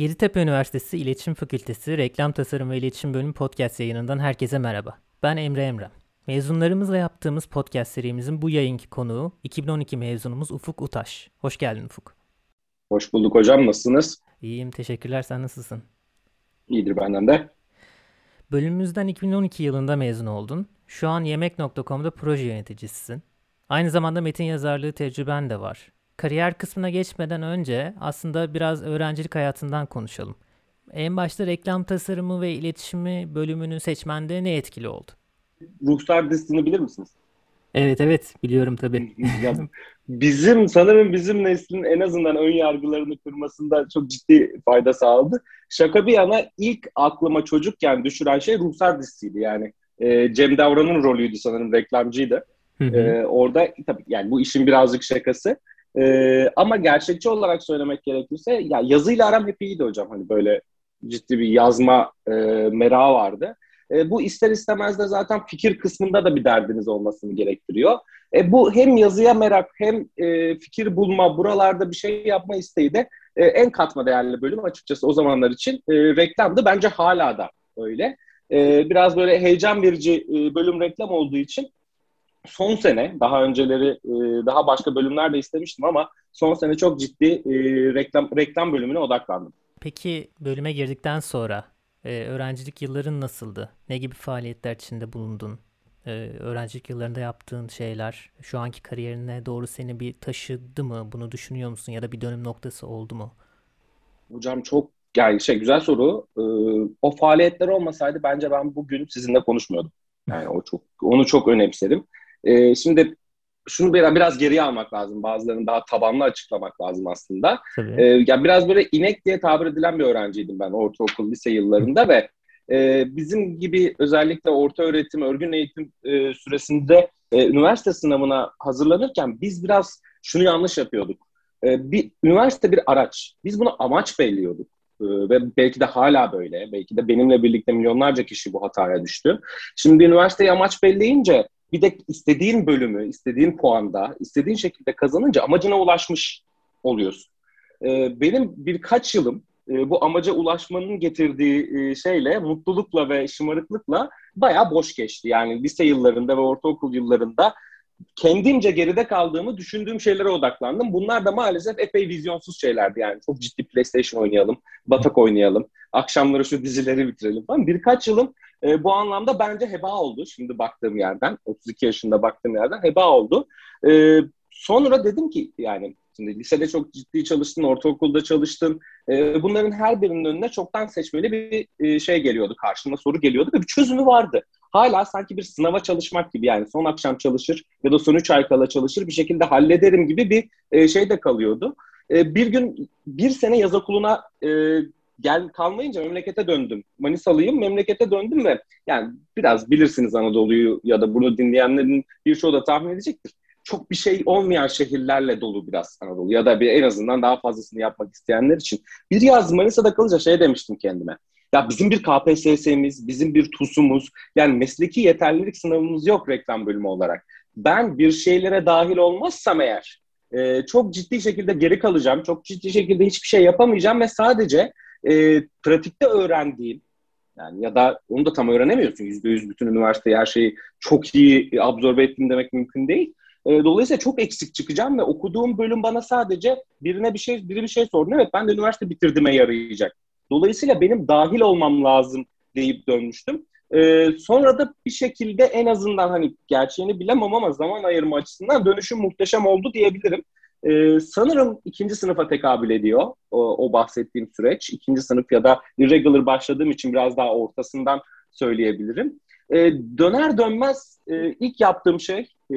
Yeditepe Üniversitesi İletişim Fakültesi Reklam Tasarım ve İletişim Bölümü podcast yayınından herkese merhaba. Ben Emre Emre. Mezunlarımızla yaptığımız podcast serimizin bu yayınki konuğu 2012 mezunumuz Ufuk Utaş. Hoş geldin Ufuk. Hoş bulduk hocam. Nasılsınız? İyiyim, teşekkürler. Sen nasılsın? İyidir benden de. Bölümümüzden 2012 yılında mezun oldun. Şu an Yemek.com'da proje yöneticisisin. Aynı zamanda metin yazarlığı tecrüben de var. Kariyer kısmına geçmeden önce aslında biraz öğrencilik hayatından konuşalım. En başta reklam tasarımı ve iletişimi bölümünü seçmende ne etkili oldu? Ruhsar dizisini bilir misiniz? Evet evet biliyorum tabii. bizim sanırım bizim neslin en azından ön yargılarını kırmasında çok ciddi fayda sağladı. Şaka bir yana ilk aklıma çocukken düşüren şey Ruhsar dizisiydi yani. E, Cem Davran'ın rolüydü sanırım reklamcıydı. E, orada tabii yani bu işin birazcık şakası. E, ama gerçekçi olarak söylemek gerekirse ya yazıyla aram hep iyiydi hocam. Hani böyle ciddi bir yazma e, merağı vardı. E, bu ister istemez de zaten fikir kısmında da bir derdiniz olmasını gerektiriyor. E, bu hem yazıya merak hem e, fikir bulma, buralarda bir şey yapma isteği de e, en katma değerli bölüm açıkçası o zamanlar için e, reklamdı. Bence hala da öyle. E, biraz böyle heyecan verici e, bölüm reklam olduğu için son sene, daha önceleri e, daha başka bölümler de istemiştim ama son sene çok ciddi e, reklam reklam bölümüne odaklandım. Peki bölüme girdikten sonra e, öğrencilik yılların nasıldı? Ne gibi faaliyetler içinde bulundun? E, öğrencilik yıllarında yaptığın şeyler şu anki kariyerine doğru seni bir taşıdı mı? Bunu düşünüyor musun? Ya da bir dönüm noktası oldu mu? Hocam çok yani şey güzel soru. O faaliyetler olmasaydı bence ben bugün sizinle konuşmuyordum. Yani o çok onu çok önemserim. Ee, şimdi şunu biraz, biraz geriye almak lazım. Bazılarını daha tabanlı açıklamak lazım aslında. Tabii. Ee, ya biraz böyle inek diye tabir edilen bir öğrenciydim ben ortaokul, lise yıllarında ve e, bizim gibi özellikle orta öğretim, örgün eğitim e, süresinde e, üniversite sınavına hazırlanırken biz biraz şunu yanlış yapıyorduk. E, bir üniversite bir araç. Biz bunu amaç belliyorduk. E, ve belki de hala böyle. Belki de benimle birlikte milyonlarca kişi bu hataya düştü. Şimdi üniversiteyi amaç belleyince bir de istediğin bölümü, istediğin puanda, istediğin şekilde kazanınca amacına ulaşmış oluyorsun. Ee, benim birkaç yılım e, bu amaca ulaşmanın getirdiği e, şeyle, mutlulukla ve şımarıklıkla bayağı boş geçti. Yani lise yıllarında ve ortaokul yıllarında kendimce geride kaldığımı düşündüğüm şeylere odaklandım. Bunlar da maalesef epey vizyonsuz şeylerdi yani. Çok ciddi PlayStation oynayalım, Batak oynayalım, akşamları şu dizileri bitirelim falan. Birkaç yılım e, bu anlamda bence heba oldu şimdi baktığım yerden. 32 yaşında baktığım yerden heba oldu. E, sonra dedim ki yani şimdi lisede çok ciddi çalıştın, ortaokulda çalıştın. E, bunların her birinin önüne çoktan seçmeli bir e, şey geliyordu karşıma soru geliyordu ve bir çözümü vardı. Hala sanki bir sınava çalışmak gibi yani son akşam çalışır ya da son üç ay kala çalışır bir şekilde hallederim gibi bir e, şey de kalıyordu. E, bir gün bir sene yaz okuluna e, gel kalmayınca memlekete döndüm. Manisalıyım, memlekete döndüm ve yani biraz bilirsiniz Anadolu'yu ya da bunu dinleyenlerin birçoğu da tahmin edecektir. Çok bir şey olmayan şehirlerle dolu biraz Anadolu ya da bir en azından daha fazlasını yapmak isteyenler için. Bir yaz Manisa'da kalınca şey demiştim kendime. Ya bizim bir KPSS'miz, bizim bir TUS'umuz, yani mesleki yeterlilik sınavımız yok reklam bölümü olarak. Ben bir şeylere dahil olmazsam eğer e, çok ciddi şekilde geri kalacağım, çok ciddi şekilde hiçbir şey yapamayacağım ve sadece e, pratikte öğrendiğim yani ya da onu da tam öğrenemiyorsun. Yüzde yüz bütün üniversiteyi her şeyi çok iyi absorbe ettim demek mümkün değil. E, dolayısıyla çok eksik çıkacağım ve okuduğum bölüm bana sadece birine bir şey biri bir şey sordu. Evet ben de üniversite bitirdiğime yarayacak. Dolayısıyla benim dahil olmam lazım deyip dönmüştüm. Ee, sonra da bir şekilde en azından hani gerçeğini bilemem ama zaman ayırma açısından dönüşüm muhteşem oldu diyebilirim. Ee, sanırım ikinci sınıfa tekabül ediyor o, o bahsettiğim süreç. İkinci sınıf ya da irregular başladığım için biraz daha ortasından söyleyebilirim. Ee, döner dönmez e, ilk yaptığım şey e,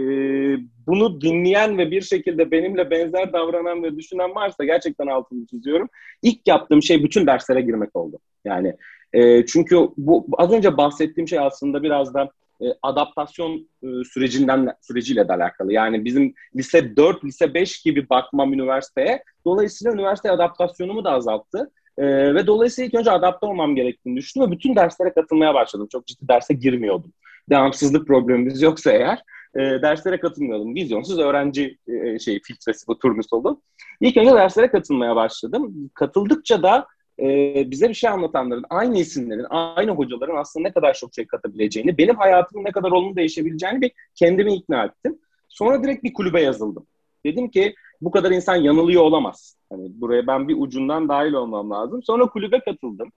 bunu dinleyen ve bir şekilde benimle benzer davranan ve düşünen varsa gerçekten altını çiziyorum. İlk yaptığım şey bütün derslere girmek oldu. Yani e, çünkü bu az önce bahsettiğim şey aslında biraz da e, adaptasyon e, sürecinden süreciyle de alakalı. Yani bizim lise 4, lise 5 gibi bakmam üniversiteye. Dolayısıyla üniversite adaptasyonumu da azalttı. E, ve dolayısıyla ilk önce adapte olmam gerektiğini düşündüm ve bütün derslere katılmaya başladım. Çok ciddi derse girmiyordum. Devamsızlık problemimiz yoksa eğer e, derslere katılmıyordum. Vizyonsuz öğrenci e, şey filtresi bu turnus oldu. İlk önce derslere katılmaya başladım. Katıldıkça da e, bize bir şey anlatanların, aynı isimlerin, aynı hocaların aslında ne kadar çok şey katabileceğini, benim hayatımın ne kadar olumlu değişebileceğini bir kendimi ikna ettim. Sonra direkt bir kulübe yazıldım. Dedim ki bu kadar insan yanılıyor olamaz. Hani buraya ben bir ucundan dahil olmam lazım. Sonra kulübe katıldım.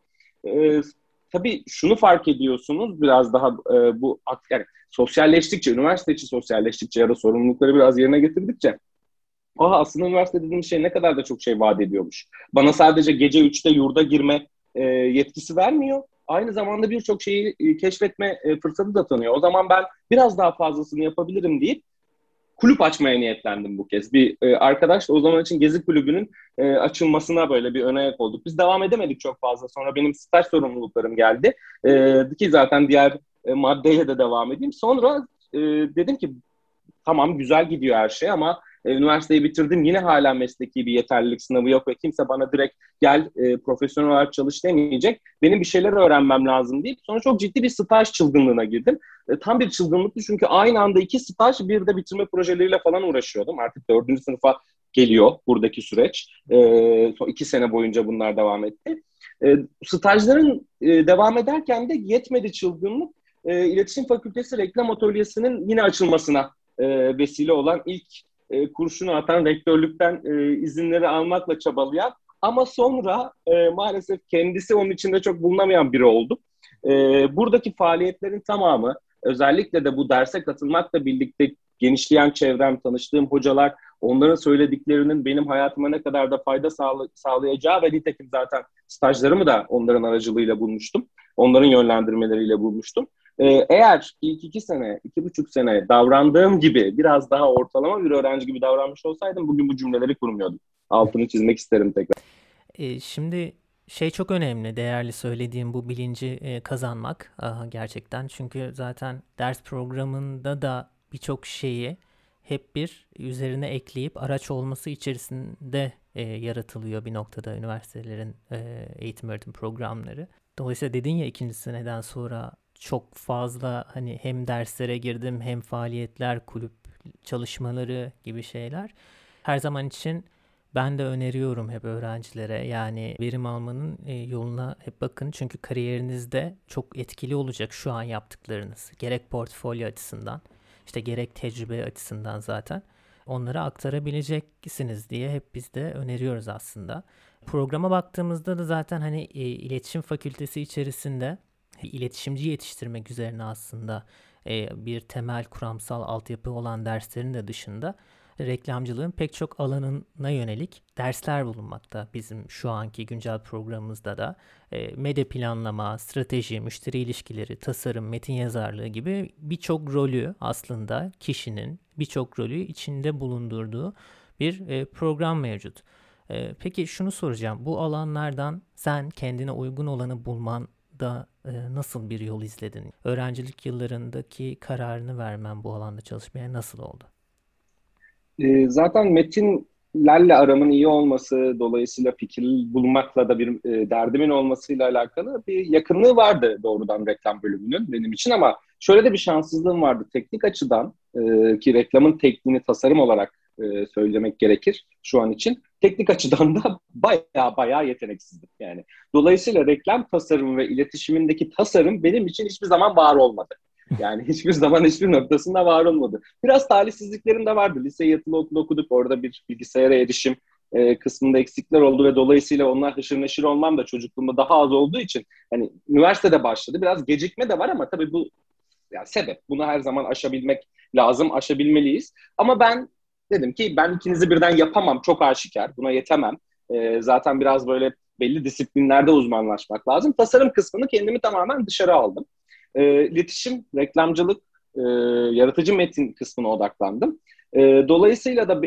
Ee, tabii şunu fark ediyorsunuz biraz daha e, bu yani sosyalleştikçe, üniversite içi sosyalleştikçe ya da sorumlulukları biraz yerine getirdikçe Aha aslında üniversite dediğim şey ne kadar da çok şey vaat ediyormuş. Bana sadece gece 3'te yurda girme e, yetkisi vermiyor. Aynı zamanda birçok şeyi e, keşfetme e, fırsatı da tanıyor. O zaman ben biraz daha fazlasını yapabilirim deyip kulüp açmaya niyetlendim bu kez. Bir e, arkadaş o zaman için Gezi Kulübü'nün e, açılmasına böyle bir ön ayak olduk. Biz devam edemedik çok fazla. Sonra benim staj sorumluluklarım geldi. E, ki zaten diğer e, maddeye de devam edeyim. Sonra e, dedim ki tamam güzel gidiyor her şey ama e, üniversiteyi bitirdim yine hala mesleki bir yeterlilik sınavı yok ve kimse bana direkt gel e, profesyonel olarak çalış demeyecek. Benim bir şeyler öğrenmem lazım deyip sonra çok ciddi bir staj çılgınlığına girdim. E, tam bir çılgınlıktı çünkü aynı anda iki staj bir de bitirme projeleriyle falan uğraşıyordum. Artık dördüncü sınıfa geliyor buradaki süreç. E, iki sene boyunca bunlar devam etti. E, stajların e, devam ederken de yetmedi çılgınlık. E, İletişim Fakültesi Reklam Atölyesi'nin yine açılmasına e, vesile olan ilk e, kurşunu atan rektörlükten e, izinleri almakla çabalayan ama sonra e, maalesef kendisi onun içinde çok bulunamayan biri oldu. E, buradaki faaliyetlerin tamamı özellikle de bu derse katılmakla birlikte genişleyen çevrem, tanıştığım hocalar, onların söylediklerinin benim hayatıma ne kadar da fayda sağla- sağlayacağı ve nitekim zaten stajlarımı da onların aracılığıyla bulmuştum. Onların yönlendirmeleriyle bulmuştum. Ee, eğer ilk iki sene, iki buçuk sene davrandığım gibi biraz daha ortalama bir öğrenci gibi davranmış olsaydım bugün bu cümleleri kurmuyordum. Altını çizmek isterim tekrar. E, şimdi şey çok önemli, değerli söylediğim bu bilinci e, kazanmak gerçekten. Çünkü zaten ders programında da birçok şeyi hep bir üzerine ekleyip araç olması içerisinde e, yaratılıyor bir noktada üniversitelerin e, eğitim öğretim programları. Dolayısıyla dedin ya ikinci seneden sonra çok fazla hani hem derslere girdim hem faaliyetler, kulüp çalışmaları gibi şeyler. Her zaman için ben de öneriyorum hep öğrencilere yani verim almanın e, yoluna hep bakın çünkü kariyerinizde çok etkili olacak şu an yaptıklarınız. Gerek portfolyo açısından işte gerek tecrübe açısından zaten onları aktarabileceksiniz diye hep biz de öneriyoruz aslında. Programa baktığımızda da zaten hani e, iletişim fakültesi içerisinde iletişimci yetiştirmek üzerine aslında e, bir temel kuramsal altyapı olan derslerin de dışında reklamcılığın pek çok alanına yönelik dersler bulunmakta. Bizim şu anki güncel programımızda da e, medya planlama, strateji, müşteri ilişkileri, tasarım, metin yazarlığı gibi birçok rolü aslında kişinin birçok rolü içinde bulundurduğu bir e, program mevcut. E, peki şunu soracağım. Bu alanlardan sen kendine uygun olanı bulman da e, nasıl bir yol izledin? Öğrencilik yıllarındaki kararını vermen bu alanda çalışmaya nasıl oldu? E, zaten metinlerle aramın iyi olması, dolayısıyla fikir bulmakla da bir e, derdimin olmasıyla alakalı bir yakınlığı vardı doğrudan reklam bölümünün benim için ama şöyle de bir şanssızlığım vardı. Teknik açıdan e, ki reklamın tekniğini tasarım olarak e, söylemek gerekir şu an için. Teknik açıdan da baya baya yeteneksizdim yani. Dolayısıyla reklam tasarımı ve iletişimindeki tasarım benim için hiçbir zaman var olmadı. Yani hiçbir zaman hiçbir noktasında var olmadı. Biraz talihsizliklerim de vardı. Lise yatılı okulu okuduk. Orada bir bilgisayara erişim e, kısmında eksikler oldu ve dolayısıyla onlar haşır neşir olmam da çocukluğumda daha az olduğu için hani üniversitede başladı. Biraz gecikme de var ama tabii bu yani sebep. Bunu her zaman aşabilmek lazım, aşabilmeliyiz. Ama ben dedim ki ben ikinizi birden yapamam, çok aşikar. Buna yetemem. E, zaten biraz böyle belli disiplinlerde uzmanlaşmak lazım. Tasarım kısmını kendimi tamamen dışarı aldım. E, iletişim, reklamcılık, e, yaratıcı metin kısmına odaklandım. E, dolayısıyla da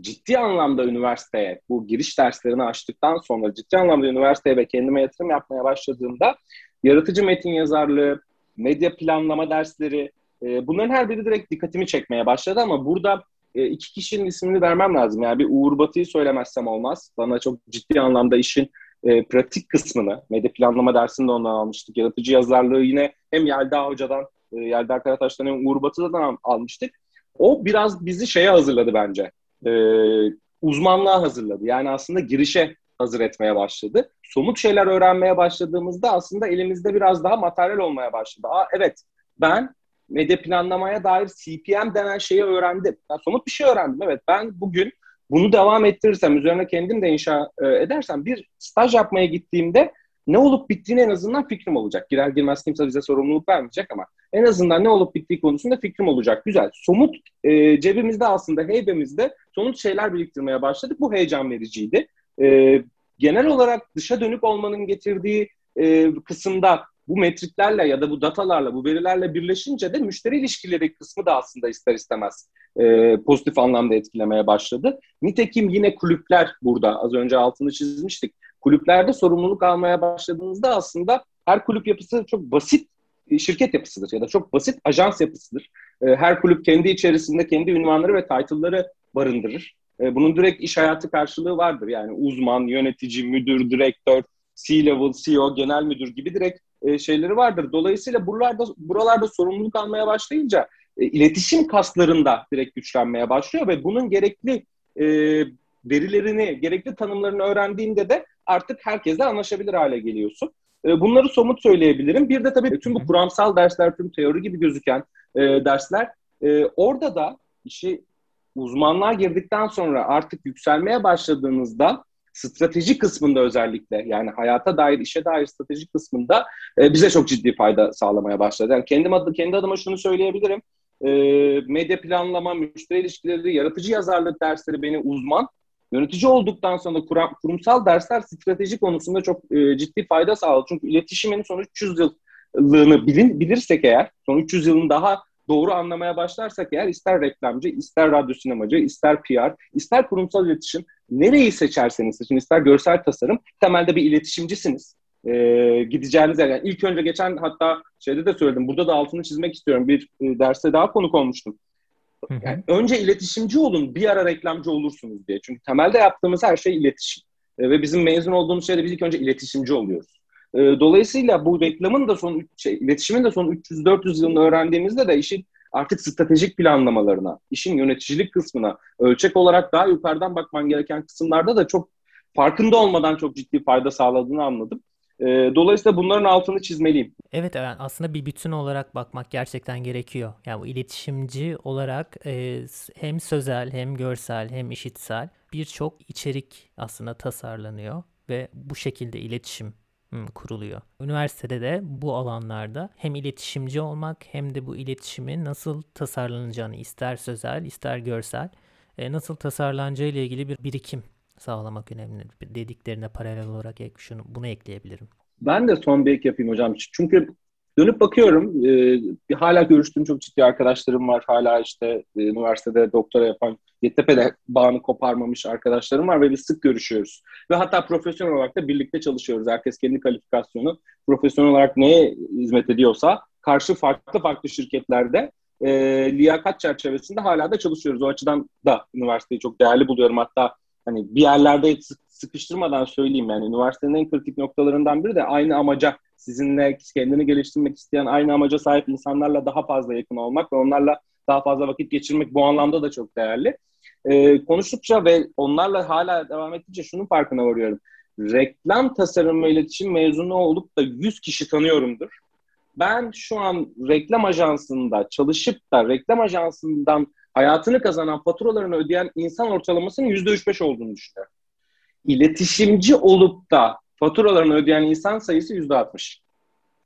ciddi anlamda üniversiteye, bu giriş derslerini açtıktan sonra ciddi anlamda üniversiteye ve kendime yatırım yapmaya başladığımda yaratıcı metin yazarlığı, medya planlama dersleri, e, bunların her biri direkt dikkatimi çekmeye başladı ama burada e, iki kişinin ismini vermem lazım. Yani bir Uğur Batı'yı söylemezsem olmaz. Bana çok ciddi anlamda işin e, pratik kısmını, medya planlama dersini de ondan almıştık. Yaratıcı yazarlığı yine hem Yelda Hoca'dan, e, Yelda Karataş'tan hem Uğur Batı'dan almıştık. O biraz bizi şeye hazırladı bence. E, uzmanlığa hazırladı. Yani aslında girişe hazır etmeye başladı. Somut şeyler öğrenmeye başladığımızda aslında elimizde biraz daha materyal olmaya başladı. Aa evet ben medya planlamaya dair CPM denen şeyi öğrendim. Ben somut bir şey öğrendim. Evet ben bugün bunu devam ettirirsem, üzerine kendim de inşa e, edersem bir staj yapmaya gittiğimde ne olup bittiğini en azından fikrim olacak. Girer girmez kimse bize sorumluluk vermeyecek ama en azından ne olup bittiği konusunda fikrim olacak. Güzel. Somut e, cebimizde aslında heybemizde somut şeyler biriktirmeye başladık. Bu heyecan vericiydi. E, genel olarak dışa dönük olmanın getirdiği e, kısımda bu metriklerle ya da bu datalarla, bu verilerle birleşince de müşteri ilişkileri kısmı da aslında ister istemez e, pozitif anlamda etkilemeye başladı. Nitekim yine kulüpler burada az önce altını çizmiştik. Kulüplerde sorumluluk almaya başladığınızda aslında her kulüp yapısı çok basit şirket yapısıdır ya da çok basit ajans yapısıdır. E, her kulüp kendi içerisinde kendi ünvanları ve title'ları barındırır. E, bunun direkt iş hayatı karşılığı vardır. Yani uzman, yönetici, müdür, direktör, C-level, CEO, genel müdür gibi direkt e, şeyleri vardır. Dolayısıyla buralarda buralarda sorumluluk almaya başlayınca e, iletişim kaslarında direkt güçlenmeye başlıyor ve bunun gerekli e, verilerini, gerekli tanımlarını öğrendiğinde de artık herkesle anlaşabilir hale geliyorsun. E, bunları somut söyleyebilirim. Bir de tabii tüm bu kuramsal dersler, tüm teori gibi gözüken e, dersler orada da işi uzmanlığa girdikten sonra artık yükselmeye başladığınızda strateji kısmında özellikle yani hayata dair, işe dair strateji kısmında e, bize çok ciddi fayda sağlamaya başladı. Yani kendim adı, kendi adıma şunu söyleyebilirim. E, medya planlama, müşteri ilişkileri, yaratıcı yazarlık dersleri beni uzman. Yönetici olduktan sonra kuram, kurumsal dersler strateji konusunda çok e, ciddi fayda sağladı. Çünkü iletişimin son 300 yıllığını bilin, bilirsek eğer, son 300 yılın daha doğru anlamaya başlarsak eğer ister reklamcı, ister radyo sinemacı, ister PR, ister kurumsal iletişim nereyi seçerseniz seçin, ister görsel tasarım temelde bir iletişimcisiniz. Ee, gideceğiniz yer. Yani ilk önce geçen hatta şeyde de söyledim. Burada da altını çizmek istiyorum. Bir e, derste daha konuk olmuştum. Yani önce iletişimci olun, bir ara reklamcı olursunuz diye. Çünkü temelde yaptığımız her şey iletişim. E, ve bizim mezun olduğumuz şeyde biz ilk önce iletişimci oluyoruz. E, dolayısıyla bu reklamın da son şey, iletişimin de son 300-400 yılını öğrendiğimizde de işin artık stratejik planlamalarına, işin yöneticilik kısmına, ölçek olarak daha yukarıdan bakman gereken kısımlarda da çok farkında olmadan çok ciddi fayda sağladığını anladım. E, dolayısıyla bunların altını çizmeliyim. Evet yani aslında bir bütün olarak bakmak gerçekten gerekiyor. Yani bu iletişimci olarak e, hem sözel hem görsel hem işitsel birçok içerik aslında tasarlanıyor ve bu şekilde iletişim kuruluyor. Üniversitede de bu alanlarda hem iletişimci olmak hem de bu iletişimin nasıl tasarlanacağını ister sözel ister görsel e, nasıl tasarlanacağı ile ilgili bir birikim sağlamak önemli. Dediklerine paralel olarak şunu bunu ekleyebilirim. Ben de son bir ek yapayım hocam. Çünkü dönüp bakıyorum. E, hala görüştüğüm çok ciddi arkadaşlarım var. Hala işte e, üniversitede doktora yapan Yeditepe'de bağını koparmamış arkadaşlarım var ve biz sık görüşüyoruz. Ve hatta profesyonel olarak da birlikte çalışıyoruz. Herkes kendi kalifikasyonu profesyonel olarak neye hizmet ediyorsa karşı farklı farklı şirketlerde e, liyakat çerçevesinde hala da çalışıyoruz. O açıdan da üniversiteyi çok değerli buluyorum. Hatta hani bir yerlerde sıkıştırmadan söyleyeyim yani üniversitenin en kritik noktalarından biri de aynı amaca sizinle kendini geliştirmek isteyen aynı amaca sahip insanlarla daha fazla yakın olmak ve onlarla daha fazla vakit geçirmek bu anlamda da çok değerli. Ee, konuştukça ve onlarla hala devam ettikçe şunun farkına varıyorum. Reklam tasarım ve iletişim mezunu olup da 100 kişi tanıyorumdur. Ben şu an reklam ajansında çalışıp da reklam ajansından hayatını kazanan faturalarını ödeyen insan ortalamasının %3-5 olduğunu düşünüyorum. İletişimci olup da faturalarını ödeyen insan sayısı %60.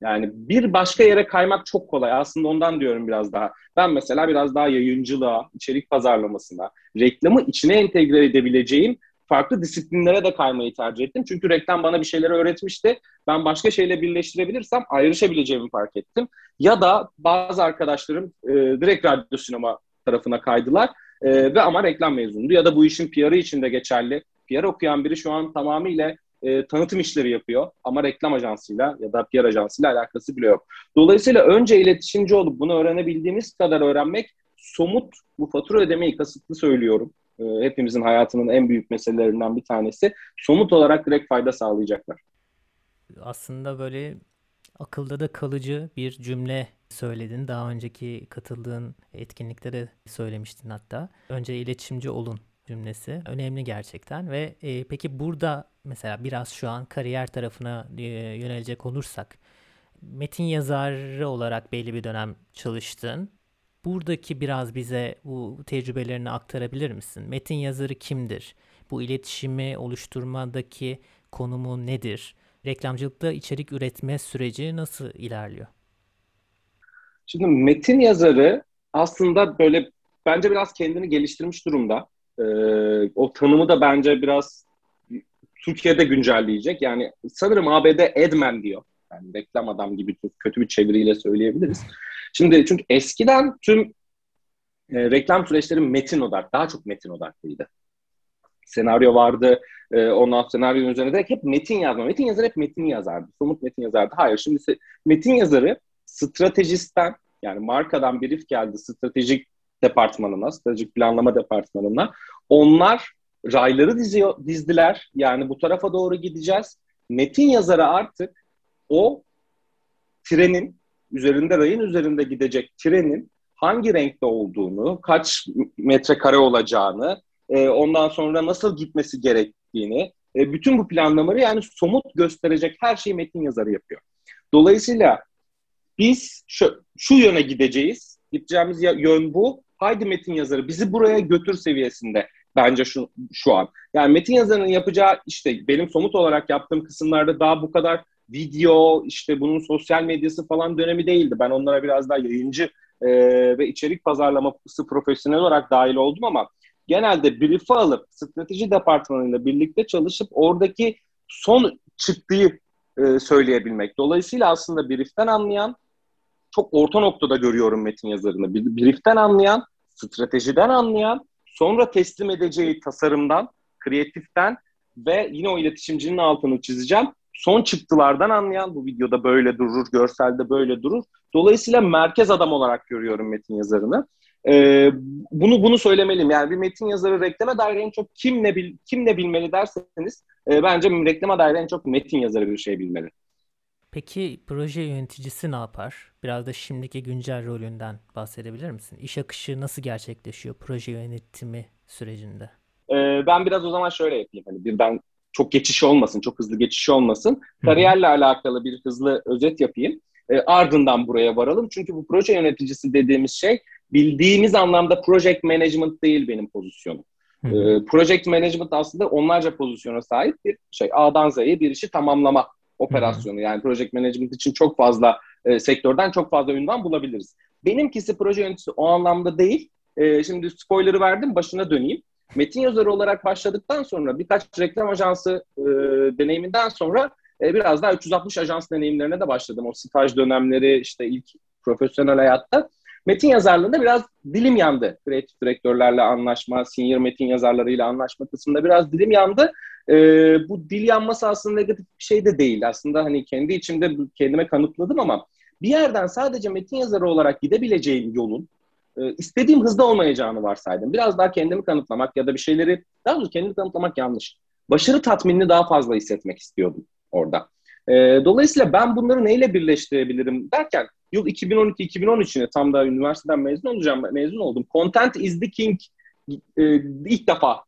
Yani bir başka yere kaymak çok kolay. Aslında ondan diyorum biraz daha. Ben mesela biraz daha yayıncılığa, içerik pazarlamasına, reklamı içine entegre edebileceğim farklı disiplinlere de kaymayı tercih ettim. Çünkü reklam bana bir şeyleri öğretmişti. Ben başka şeyle birleştirebilirsem ayrışabileceğimi fark ettim. Ya da bazı arkadaşlarım e, direkt radyo sinema tarafına kaydılar e, ve ama reklam mezundu. Ya da bu işin PR'ı için de geçerli. PR okuyan biri şu an tamamıyla e, tanıtım işleri yapıyor ama reklam ajansıyla ya da PR ajansıyla alakası bile yok. Dolayısıyla önce iletişimci olup bunu öğrenebildiğimiz kadar öğrenmek somut bu fatura ödemeyi kasıtlı söylüyorum. E, hepimizin hayatının en büyük meselelerinden bir tanesi. Somut olarak direkt fayda sağlayacaklar. Aslında böyle akılda da kalıcı bir cümle söyledin. Daha önceki katıldığın etkinlikte de söylemiştin hatta. Önce iletişimci olun cümlesi önemli gerçekten ve e, peki burada mesela biraz şu an kariyer tarafına e, yönelecek olursak metin yazarı olarak belli bir dönem çalıştın. Buradaki biraz bize bu tecrübelerini aktarabilir misin? Metin yazarı kimdir? Bu iletişimi oluşturmadaki konumu nedir? Reklamcılıkta içerik üretme süreci nasıl ilerliyor? Şimdi metin yazarı aslında böyle bence biraz kendini geliştirmiş durumda. Ee, o tanımı da bence biraz Türkiye'de güncelleyecek. Yani sanırım ABD Edman diyor. Yani reklam adam gibi kötü bir çeviriyle söyleyebiliriz. Şimdi çünkü eskiden tüm e, reklam süreçleri metin odak, daha çok metin odaklıydı. Senaryo vardı, e, ondan senaryonun üzerine de hep metin yazma. Metin yazarı hep metin yazardı, somut metin yazardı. Hayır, şimdi metin yazarı stratejisten yani markadan brief geldi stratejik departmanına, stratejik planlama departmanına. Onlar rayları diziyor, dizdiler. Yani bu tarafa doğru gideceğiz. Metin yazarı artık o trenin üzerinde rayın üzerinde gidecek trenin hangi renkte olduğunu, kaç metrekare olacağını, e, ondan sonra nasıl gitmesi gerektiğini, e, bütün bu planlamaları yani somut gösterecek her şeyi metin yazarı yapıyor. Dolayısıyla biz şu, şu yöne gideceğiz. Gideceğimiz yön bu. Haydi metin yazarı bizi buraya götür seviyesinde bence şu, şu an. Yani metin yazarının yapacağı işte benim somut olarak yaptığım kısımlarda daha bu kadar video işte bunun sosyal medyası falan dönemi değildi. Ben onlara biraz daha yayıncı e, ve içerik pazarlaması profesyonel olarak dahil oldum ama genelde brief'i alıp strateji departmanıyla birlikte çalışıp oradaki son çıktığı e, söyleyebilmek. Dolayısıyla aslında brief'ten anlayan çok orta noktada görüyorum metin yazarını. Brief'ten anlayan, stratejiden anlayan, sonra teslim edeceği tasarımdan, kreatiften ve yine o iletişimcinin altını çizeceğim. Son çıktılardan anlayan bu videoda böyle durur, görselde böyle durur. Dolayısıyla merkez adam olarak görüyorum metin yazarını. Ee, bunu bunu söylemeliyim. Yani bir metin yazarı reklama dair en çok kim ne bil, kim ne bilmeli derseniz e, bence reklama dair en çok metin yazarı bir şey bilmeli. Peki proje yöneticisi ne yapar? Biraz da şimdiki güncel rolünden bahsedebilir misin? İş akışı nasıl gerçekleşiyor proje yönetimi sürecinde? Ee, ben biraz o zaman şöyle yapayım. Hani birden çok geçiş olmasın, çok hızlı geçiş olmasın. Kariyerle alakalı bir hızlı özet yapayım. E, ardından buraya varalım. Çünkü bu proje yöneticisi dediğimiz şey bildiğimiz anlamda project management değil benim pozisyonum. E, project management aslında onlarca pozisyona sahip bir şey. A'dan Z'ye bir işi tamamlama operasyonu. Yani project management için çok fazla e, sektörden çok fazla ünvan bulabiliriz. Benimkisi proje yöneticisi o anlamda değil. E, şimdi spoiler'ı verdim, başına döneyim. Metin yazarı olarak başladıktan sonra birkaç reklam ajansı e, deneyiminden sonra e, biraz daha 360 ajans deneyimlerine de başladım. O staj dönemleri işte ilk profesyonel hayatta. Metin yazarlığında biraz dilim yandı. Kreatif direktörlerle anlaşma, senior metin yazarlarıyla anlaşma kısmında biraz dilim yandı. E, bu dil yanması aslında negatif bir şey de değil. Aslında hani kendi içimde kendime kanıtladım ama bir yerden sadece metin yazarı olarak gidebileceğim yolun e, istediğim hızda olmayacağını varsaydım. Biraz daha kendimi kanıtlamak ya da bir şeyleri, daha doğrusu kendimi kanıtlamak yanlış. Başarı tatminini daha fazla hissetmek istiyordum orada. E, dolayısıyla ben bunları neyle birleştirebilirim derken yıl 2012-2013'üne tam da üniversiteden mezun olacağım, mezun oldum. Content is the king e, ilk defa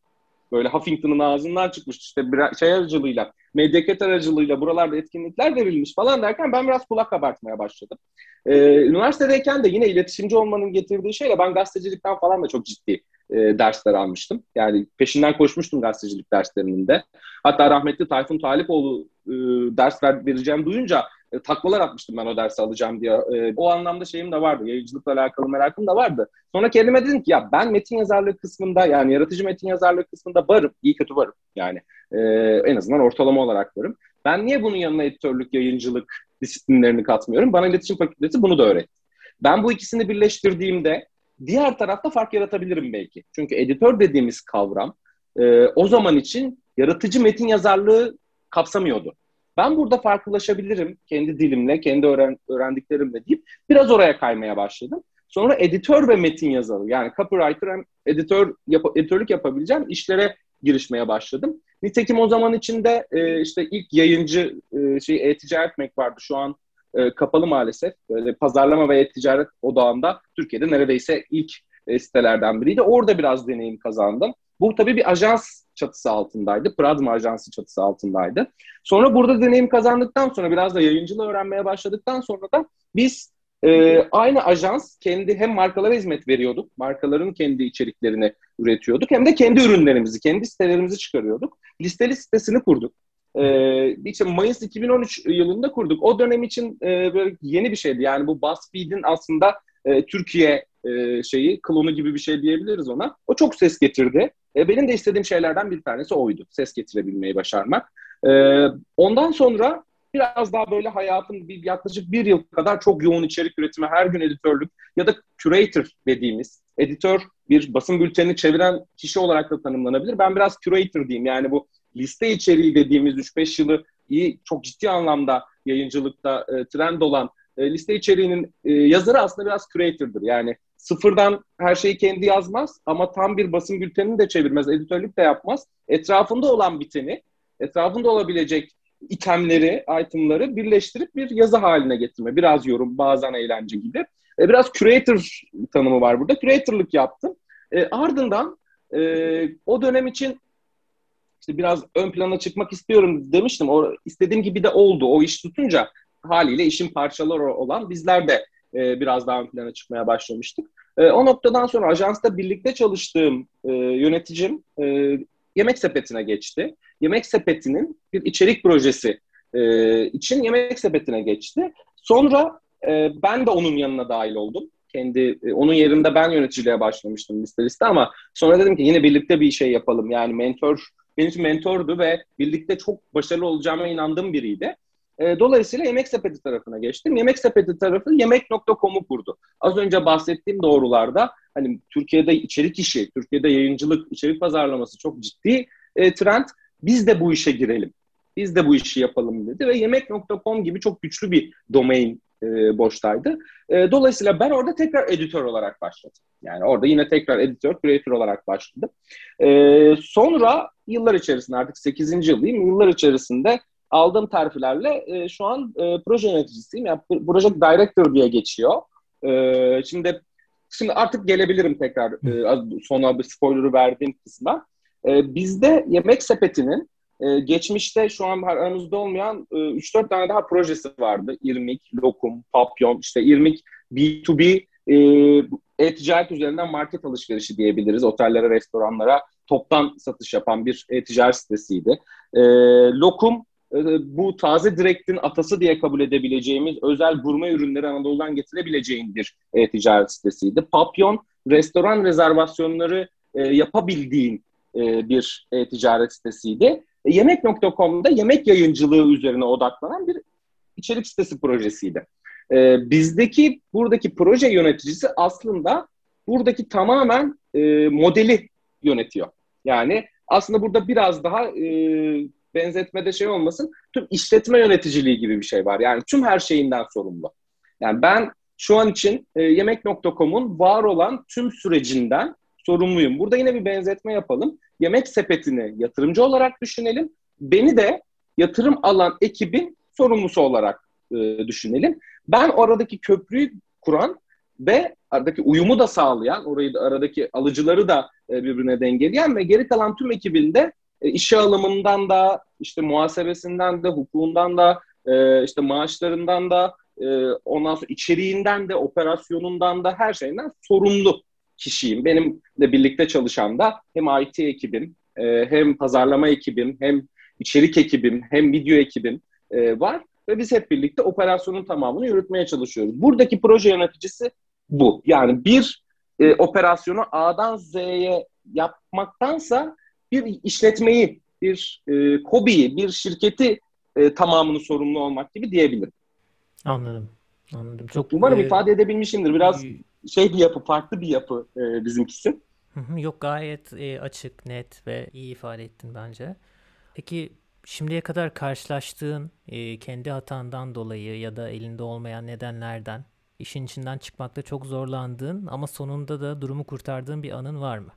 böyle Huffington'ın ağzından çıkmıştı işte bir şey aracılığıyla, Medyaket aracılığıyla buralarda etkinlikler verilmiş falan derken ben biraz kulak kabartmaya başladım. Ee, üniversitedeyken de yine iletişimci olmanın getirdiği şeyle ben gazetecilikten falan da çok ciddi e, dersler almıştım. Yani peşinden koşmuştum gazetecilik derslerinin de. Hatta rahmetli Tayfun Talipoğlu e, ders ver, vereceğim duyunca e, taklalar atmıştım ben o dersi alacağım diye. E, o anlamda şeyim de vardı. Yayıncılıkla alakalı merakım da vardı. Sonra kendime dedim ki ya ben metin yazarlığı kısmında yani yaratıcı metin yazarlığı kısmında varım. iyi kötü varım. Yani e, en azından ortalama olarak varım. Ben niye bunun yanına editörlük, yayıncılık disiplinlerini katmıyorum? Bana iletişim fakültesi bunu da öğretti. Ben bu ikisini birleştirdiğimde diğer tarafta fark yaratabilirim belki. Çünkü editör dediğimiz kavram e, o zaman için yaratıcı metin yazarlığı kapsamıyordu. Ben burada farklılaşabilirim kendi dilimle, kendi öğren öğrendiklerimle deyip biraz oraya kaymaya başladım. Sonra editör ve metin yazarı yani copywriter hem editör yap editörlük yapabileceğim işlere girişmeye başladım. Nitekim o zaman içinde e, işte ilk yayıncı e, şey e-ticaret Mac vardı. Şu an e, kapalı maalesef. Böyle pazarlama ve e-ticaret odağında Türkiye'de neredeyse ilk e, sitelerden biriydi. Orada biraz deneyim kazandım. Bu tabii bir ajans çatısı altındaydı. Pradma Ajansı çatısı altındaydı. Sonra burada deneyim kazandıktan sonra biraz da yayıncılığı öğrenmeye başladıktan sonra da biz e, aynı ajans kendi hem markalara hizmet veriyorduk. Markaların kendi içeriklerini üretiyorduk. Hem de kendi ürünlerimizi, kendi sitelerimizi çıkarıyorduk. Listeli sitesini kurduk. Ee, işte Mayıs 2013 yılında kurduk. O dönem için e, böyle yeni bir şeydi. Yani bu BuzzFeed'in aslında e, Türkiye e, şeyi, klonu gibi bir şey diyebiliriz ona. O çok ses getirdi. E, benim de istediğim şeylerden bir tanesi oydu. Ses getirebilmeyi başarmak. E, ondan sonra biraz daha böyle hayatım bir yaklaşık bir yıl kadar çok yoğun içerik üretimi, her gün editörlük ya da curator dediğimiz editör bir basın bültenini çeviren kişi olarak da tanımlanabilir. Ben biraz curator diyeyim. Yani bu liste içeriği dediğimiz 3-5 yılı iyi çok ciddi anlamda yayıncılıkta e, trend olan e, liste içeriğinin e, yazarı aslında biraz curator'dır. Yani sıfırdan her şeyi kendi yazmaz ama tam bir basın bültenini de çevirmez, editörlük de yapmaz. Etrafında olan biteni, etrafında olabilecek itemleri, itemları birleştirip bir yazı haline getirme. Biraz yorum, bazen eğlence gibi. E, biraz curator tanımı var burada. Curator'lık yaptım. E, ardından e, o dönem için işte biraz ön plana çıkmak istiyorum demiştim. O istediğim gibi de oldu. O iş tutunca haliyle işin parçaları olan bizler de e, biraz daha ön plana çıkmaya başlamıştık. E, o noktadan sonra ajansta birlikte çalıştığım e, yöneticim e, Yemek Sepeti'ne geçti. Yemek Sepeti'nin bir içerik projesi e, için Yemek Sepeti'ne geçti. Sonra e, ben de onun yanına dahil oldum. Kendi e, onun yerinde ben yöneticiliğe başlamıştım liste liste ama sonra dedim ki yine birlikte bir şey yapalım. Yani mentor benim için mentordu ve birlikte çok başarılı olacağıma inandığım biriydi. E, dolayısıyla Yemek Sepeti tarafına geçtim. Yemek Sepeti tarafı yemek.com'u kurdu. Az önce bahsettiğim doğrularda hani Türkiye'de içerik işi, Türkiye'de yayıncılık, içerik pazarlaması çok ciddi e, trend. Biz de bu işe girelim. Biz de bu işi yapalım dedi ve yemek.com gibi çok güçlü bir domain e, boştaydı. E, dolayısıyla ben orada tekrar editör olarak başladım. Yani orada yine tekrar editör, creator olarak başladım. E, sonra yıllar içerisinde artık 8. yıldayım. Yıllar içerisinde aldığım terfilerle e, şu an e, proje yöneticisiyim. Yani Project Director diye geçiyor. E, şimdi şimdi artık gelebilirim tekrar e, sona bir spoiler'ı verdiğim kısma. E, bizde Yemek Sepeti'nin e, geçmişte şu an aramızda olmayan e, 3-4 tane daha projesi vardı. İrmik, Lokum, Papyon, işte İrmik B2B e, e-ticaret üzerinden market alışverişi diyebiliriz. Otellere, restoranlara toptan satış yapan bir e-ticaret sitesiydi. E, Lokum bu taze direktin atası diye kabul edebileceğimiz özel gurme ürünleri Anadolu'dan getirebileceğin bir e-ticaret sitesiydi. Papyon, restoran rezervasyonları e, yapabildiğin e, bir e-ticaret sitesiydi. E, Yemek.com'da yemek yayıncılığı üzerine odaklanan bir içerik sitesi projesiydi. E, bizdeki buradaki proje yöneticisi aslında buradaki tamamen e, modeli yönetiyor. Yani aslında burada biraz daha e, benzetmede şey olmasın, tüm işletme yöneticiliği gibi bir şey var. Yani tüm her şeyinden sorumlu. Yani ben şu an için e, yemek.com'un var olan tüm sürecinden sorumluyum. Burada yine bir benzetme yapalım. Yemek sepetini yatırımcı olarak düşünelim. Beni de yatırım alan ekibin sorumlusu olarak e, düşünelim. Ben oradaki köprüyü kuran ve aradaki uyumu da sağlayan, orayı da aradaki alıcıları da e, birbirine dengeleyen ve geri kalan tüm ekibinde e, işe alımından da, işte muhasebesinden de, hukukundan da, e, işte maaşlarından da, e, ondan sonra içeriğinden de, operasyonundan da her şeyinden sorumlu kişiyim. Benimle birlikte çalışan da hem IT ekibim, e, hem pazarlama ekibim, hem içerik ekibim, hem video ekibim e, var. Ve biz hep birlikte operasyonun tamamını yürütmeye çalışıyoruz. Buradaki proje yöneticisi bu. Yani bir e, operasyonu A'dan Z'ye yapmaktansa bir işletmeyi, bir e, kobiyi, bir şirketi e, tamamını sorumlu olmak gibi diyebilirim. Anladım. Anladım. Çok Umarım e, ifade edebilmişimdir. Biraz e, şey bir yapı, farklı bir yapı e, bizimkisi. Yok gayet e, açık, net ve iyi ifade ettin bence. Peki şimdiye kadar karşılaştığın e, kendi hatandan dolayı ya da elinde olmayan nedenlerden işin içinden çıkmakta çok zorlandığın ama sonunda da durumu kurtardığın bir anın var mı?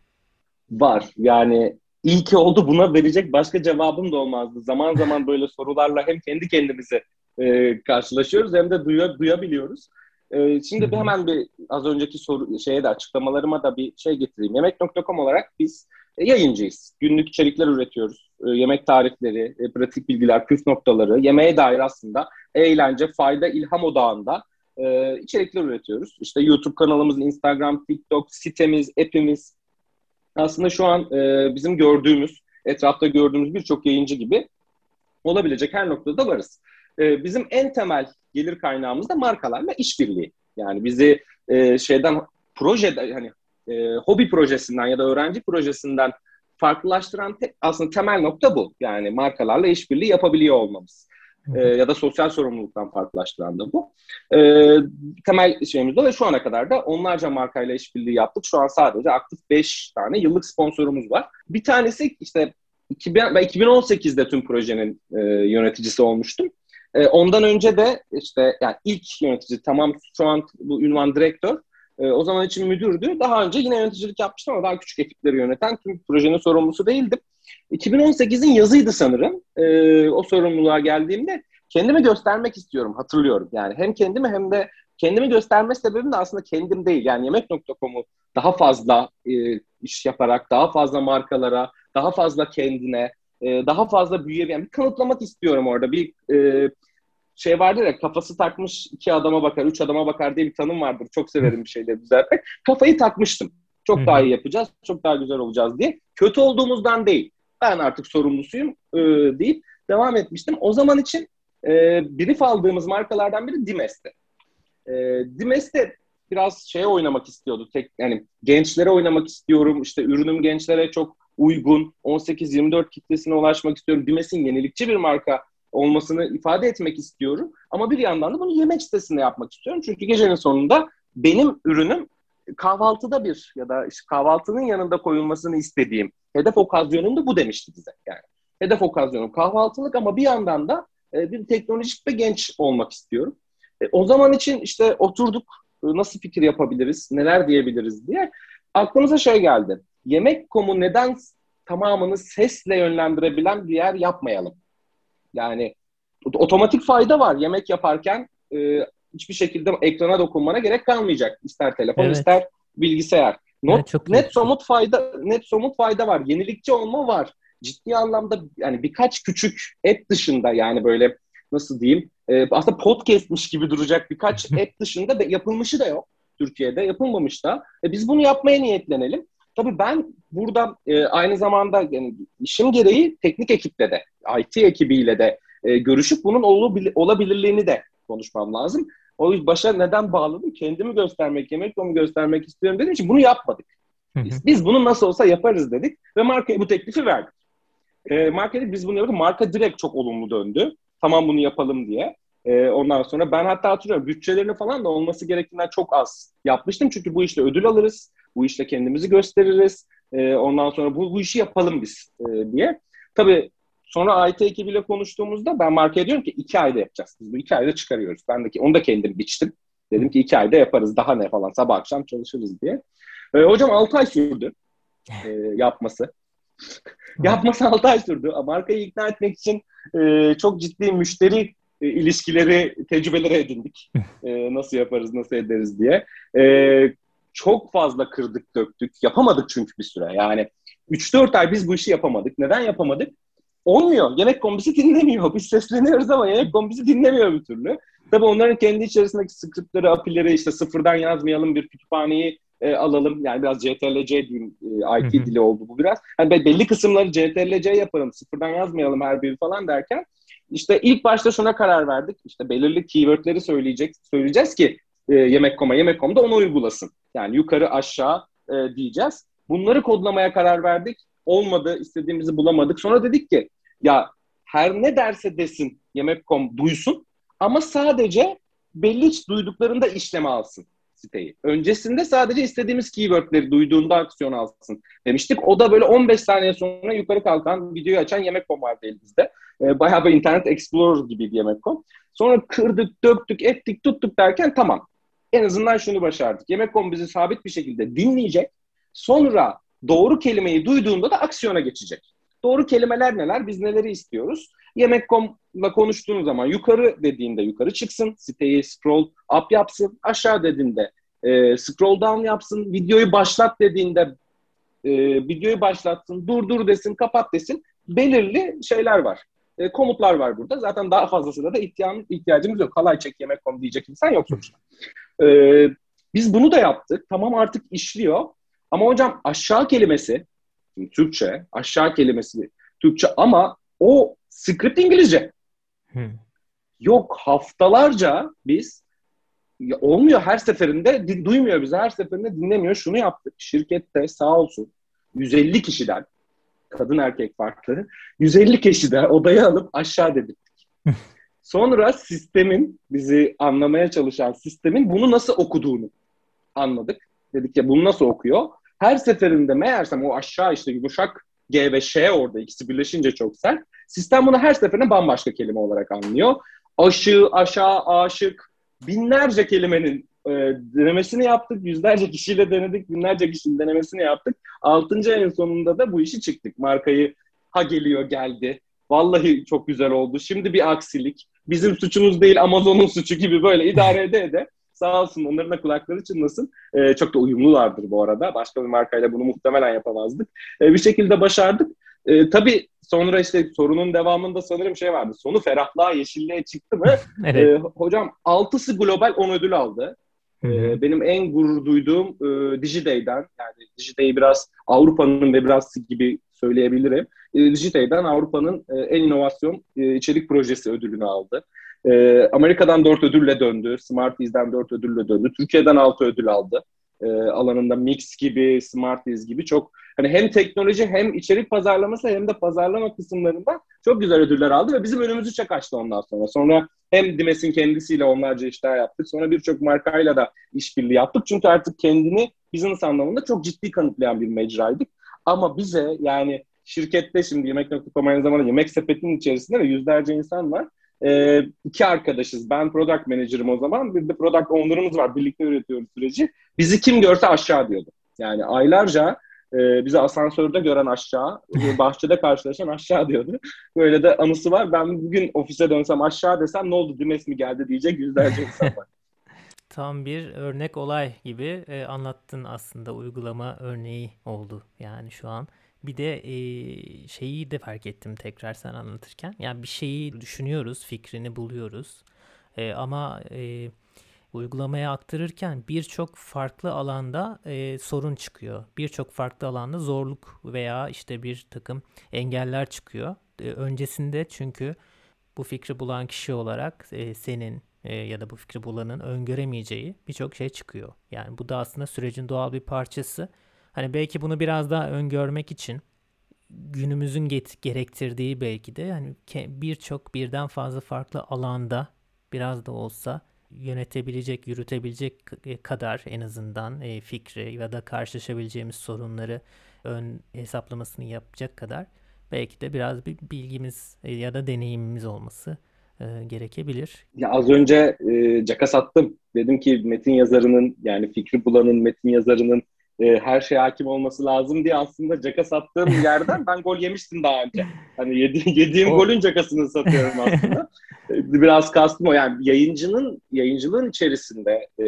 Var. Yani iyi ki oldu buna verecek başka cevabım da olmazdı. Zaman zaman böyle sorularla hem kendi kendimize e, karşılaşıyoruz hem de duya, duyabiliyoruz. E, şimdi bir hemen bir az önceki soru şeye de açıklamalarıma da bir şey getireyim. Yemek.com olarak biz e, yayıncıyız. Günlük içerikler üretiyoruz. E, yemek tarifleri, e, pratik bilgiler, püf noktaları, yemeğe dair aslında eğlence, fayda, ilham odağında e, içerikler üretiyoruz. İşte YouTube kanalımız, Instagram, TikTok, sitemiz, app'imiz. Aslında şu an e, bizim gördüğümüz, etrafta gördüğümüz birçok yayıncı gibi olabilecek her noktada varız. E, bizim en temel gelir kaynağımız da markalarla işbirliği. Yani bizi e, şeyden projede hani e, hobi projesinden ya da öğrenci projesinden farklılaştıran te, aslında temel nokta bu. Yani markalarla işbirliği yapabiliyor olmamız. E, ya da sosyal sorumluluktan farklılaştıran da bu. E, temel şeyimiz de şu ana kadar da onlarca markayla işbirliği yaptık. Şu an sadece aktif 5 tane yıllık sponsorumuz var. Bir tanesi işte 2000, ben 2018'de tüm projenin e, yöneticisi olmuştum. E, ondan önce de işte yani ilk yönetici tamam şu an bu ünvan direktör. E, o zaman için müdürdü. Daha önce yine yöneticilik yapmıştım ama daha küçük ekipleri yöneten tüm projenin sorumlusu değildim. 2018'in yazıydı sanırım. E, o sorumluluğa geldiğimde kendimi göstermek istiyorum hatırlıyorum. Yani hem kendimi hem de kendimi gösterme sebebim de aslında kendim değil. Yani yemek.com'u daha fazla e, iş yaparak, daha fazla markalara, daha fazla kendine, e, daha fazla büyüyebilen bir kanıtlamak istiyorum orada. Bir e, şey vardır ya kafası takmış iki adama bakar, üç adama bakar diye bir tanım vardır. Çok severim bir şeyleri düzeltmek. Kafayı takmıştım. Çok daha iyi yapacağız, çok daha güzel olacağız diye. Kötü olduğumuzdan değil. Ben artık sorumlusuyum e, deyip devam etmiştim. O zaman için e, brief aldığımız markalardan biri Dimes'ti. E, Dimes'te biraz şeye oynamak istiyordu. Tek yani gençlere oynamak istiyorum. İşte ürünüm gençlere çok uygun. 18-24 kitlesine ulaşmak istiyorum. Dimes'in yenilikçi bir marka olmasını ifade etmek istiyorum. Ama bir yandan da bunu yemek sitesinde yapmak istiyorum. Çünkü gecenin sonunda benim ürünüm kahvaltıda bir ya da işte kahvaltının yanında koyulmasını istediğim hedef okazyonum da bu demişti bize. Yani hedef okazyonum kahvaltılık ama bir yandan da e, bir teknolojik ve genç olmak istiyorum. E, o zaman için işte oturduk e, nasıl fikir yapabiliriz, neler diyebiliriz diye aklımıza şey geldi. Yemek komu neden tamamını sesle yönlendirebilen bir yer yapmayalım? Yani otomatik fayda var. Yemek yaparken e, hiçbir şekilde ekrana dokunmana gerek kalmayacak. İster telefon evet. ister bilgisayar. Not, evet, çok net somut fayda net somut fayda var. Yenilikçi olma var. Ciddi anlamda yani birkaç küçük app dışında yani böyle nasıl diyeyim e, aslında podcastmiş gibi duracak birkaç app dışında da yapılmışı da yok. Türkiye'de yapılmamış da. E, biz bunu yapmaya niyetlenelim. Tabii ben burada e, aynı zamanda yani işim gereği teknik ekiple de, IT ekibiyle de e, görüşüp bunun olabilirliğini de konuşmam lazım. O başa neden bağladım? Kendimi göstermek, yemek konumu göstermek istiyorum dedim için bunu yapmadık. Biz, biz bunu nasıl olsa yaparız dedik ve markaya bu teklifi verdik. E, marka biz bunu yaptık. Marka direkt çok olumlu döndü. Tamam bunu yapalım diye. E, ondan sonra ben hatta hatırlıyorum bütçelerini falan da olması gerektiğinden çok az yapmıştım. Çünkü bu işte ödül alırız. Bu işte kendimizi gösteririz. E, ondan sonra bu, bu işi yapalım biz e, diye. Tabii sonra IT ekibiyle konuştuğumuzda ben markaya diyorum ki iki ayda yapacağız. Biz bu iki ayda çıkarıyoruz. Ben de onu da kendim biçtim. Dedim ki iki ayda yaparız. Daha ne falan sabah akşam çalışırız diye. E, hocam altı ay sürdü e, yapması. yapması altı ay sürdü. Markayı ikna etmek için e, çok ciddi müşteri e, ilişkileri, tecrübeleri edindik. E, nasıl yaparız, nasıl ederiz diye. E, çok fazla kırdık, döktük. Yapamadık çünkü bir süre. Yani 3-4 ay biz bu işi yapamadık. Neden yapamadık? Olmuyor. Yemek kombisi dinlemiyor. Biz sesleniyoruz ama yemek kombisi dinlemiyor bir türlü. Tabii onların kendi içerisindeki scriptleri, apileri işte sıfırdan yazmayalım bir kütüphaneyi e, alalım. Yani biraz CTRL-C diyeyim. E, IT dili oldu bu biraz. Yani belli kısımları CTRL-C yaparım. Sıfırdan yazmayalım her biri falan derken işte ilk başta şuna karar verdik. İşte belirli keywordleri söyleyecek, söyleyeceğiz ki e, Yemek.com'a, Yemek.com'da onu uygulasın. Yani yukarı aşağı e, diyeceğiz. Bunları kodlamaya karar verdik. Olmadı, istediğimizi bulamadık. Sonra dedik ki ya her ne derse desin Yemek.com duysun ama sadece belli hiç duyduklarında işleme alsın siteyi. Öncesinde sadece istediğimiz keywordleri duyduğunda aksiyon alsın demiştik. O da böyle 15 saniye sonra yukarı kalkan videoyu açan Yemek.com vardı elimizde. E, bayağı bir Internet Explorer gibi Yemek.com. Sonra kırdık, döktük, ettik, tuttuk derken tamam. En azından şunu başardık. Yemek.com bizi sabit bir şekilde dinleyecek. Sonra doğru kelimeyi duyduğunda da aksiyona geçecek. Doğru kelimeler neler? Biz neleri istiyoruz? Yemek.com'la konuştuğun zaman yukarı dediğinde yukarı çıksın. Siteyi scroll up yapsın. Aşağı dediğinde e, scroll down yapsın. Videoyu başlat dediğinde e, videoyu başlatsın, dur dur desin, kapat desin. Belirli şeyler var. E, komutlar var burada. Zaten daha fazlasına da ihtiyacımız yok. Kalay çek yemek kom diyecek insan yok sonuçta. E, biz bunu da yaptık. Tamam artık işliyor. Ama hocam aşağı kelimesi, Türkçe, aşağı kelimesi Türkçe ama o script İngilizce. Hmm. Yok haftalarca biz ya olmuyor her seferinde din, duymuyor bizi her seferinde dinlemiyor. Şunu yaptık şirkette sağ olsun 150 kişiden kadın erkek farklı 150 kişiden odaya alıp aşağı dedirttik. Sonra sistemin bizi anlamaya çalışan sistemin bunu nasıl okuduğunu anladık. Dedik ya bunu nasıl okuyor? Her seferinde meğersem o aşağı işte yumuşak G ve Ş orada ikisi birleşince çok sert. Sistem bunu her seferinde bambaşka kelime olarak anlıyor. Aşı, aşağı, aşık binlerce kelimenin e, denemesini yaptık. Yüzlerce kişiyle denedik. Binlerce kişinin denemesini yaptık. Altıncı ayın sonunda da bu işi çıktık. Markayı ha geliyor geldi. Vallahi çok güzel oldu. Şimdi bir aksilik. Bizim suçumuz değil Amazon'un suçu gibi böyle idare ede ede. Sağ olsun onların da kulakları çınlasın. Ee, çok da uyumlulardır bu arada. Başka bir markayla bunu muhtemelen yapamazdık. Ee, bir şekilde başardık. Ee, tabii sonra işte sorunun devamında sanırım şey vardı. Sonu ferahlığa, yeşilliğe çıktı mı? evet. Ee, hocam altısı global 10 ödül aldı. Ee, benim en gurur duyduğum e, Digiday'den, yani Digiday'i biraz Avrupa'nın ve biraz gibi söyleyebilirim. E, Avrupa'nın e, en inovasyon e, içerik projesi ödülünü aldı. E, Amerika'dan 4 ödülle döndü. Smarties'den 4 ödülle döndü. Türkiye'den 6 ödül aldı. Alanında Mix gibi, Smarties gibi çok hani hem teknoloji hem içerik pazarlaması hem de pazarlama kısımlarında çok güzel ödüller aldı ve bizim önümüzü çok açtı ondan sonra. Sonra hem Dimes'in kendisiyle onlarca işler yaptık. Sonra birçok markayla da işbirliği yaptık. Çünkü artık kendini business anlamında çok ciddi kanıtlayan bir mecraydık. Ama bize yani şirkette şimdi Yemek.com aynı zamanda yemek sepetinin içerisinde ve yüzlerce insan var. Ee, iki arkadaşız. Ben product manager'ım o zaman. Bir de product owner'ımız var. Birlikte üretiyoruz süreci. Bizi kim görse aşağı diyordu. Yani aylarca e, bizi asansörde gören aşağı, e, bahçede karşılaşan aşağı diyordu. Böyle de anısı var. Ben bugün ofise dönsem aşağı desem ne oldu Dimes mi geldi diyecek yüzlerce insan var. Tam bir örnek olay gibi e, anlattın aslında uygulama örneği oldu yani şu an. Bir de e, şeyi de fark ettim tekrar sen anlatırken. Yani bir şeyi düşünüyoruz, fikrini buluyoruz. E, ama e, uygulamaya aktarırken birçok farklı alanda e, sorun çıkıyor. Birçok farklı alanda zorluk veya işte bir takım engeller çıkıyor. E, öncesinde çünkü bu fikri bulan kişi olarak e, senin e, ya da bu fikri bulanın öngöremeyeceği birçok şey çıkıyor. Yani bu da aslında sürecin doğal bir parçası. Hani belki bunu biraz daha öngörmek için günümüzün get- gerektirdiği belki de hani birçok birden fazla farklı alanda biraz da olsa yönetebilecek, yürütebilecek kadar en azından e, fikri ya da karşılaşabileceğimiz sorunları ön hesaplamasını yapacak kadar belki de biraz bir bilgimiz e, ya da deneyimimiz olması e, gerekebilir. Ya az önce e, caka sattım. Dedim ki metin yazarının yani fikri bulanın metin yazarının e, her şeye hakim olması lazım diye aslında caka sattığım yerden ben gol yemiştim daha önce. Hani yedi, yediğim o... golün cakasını satıyorum aslında. E, biraz kastım o yani yayıncının yayıncılığın içerisinde e,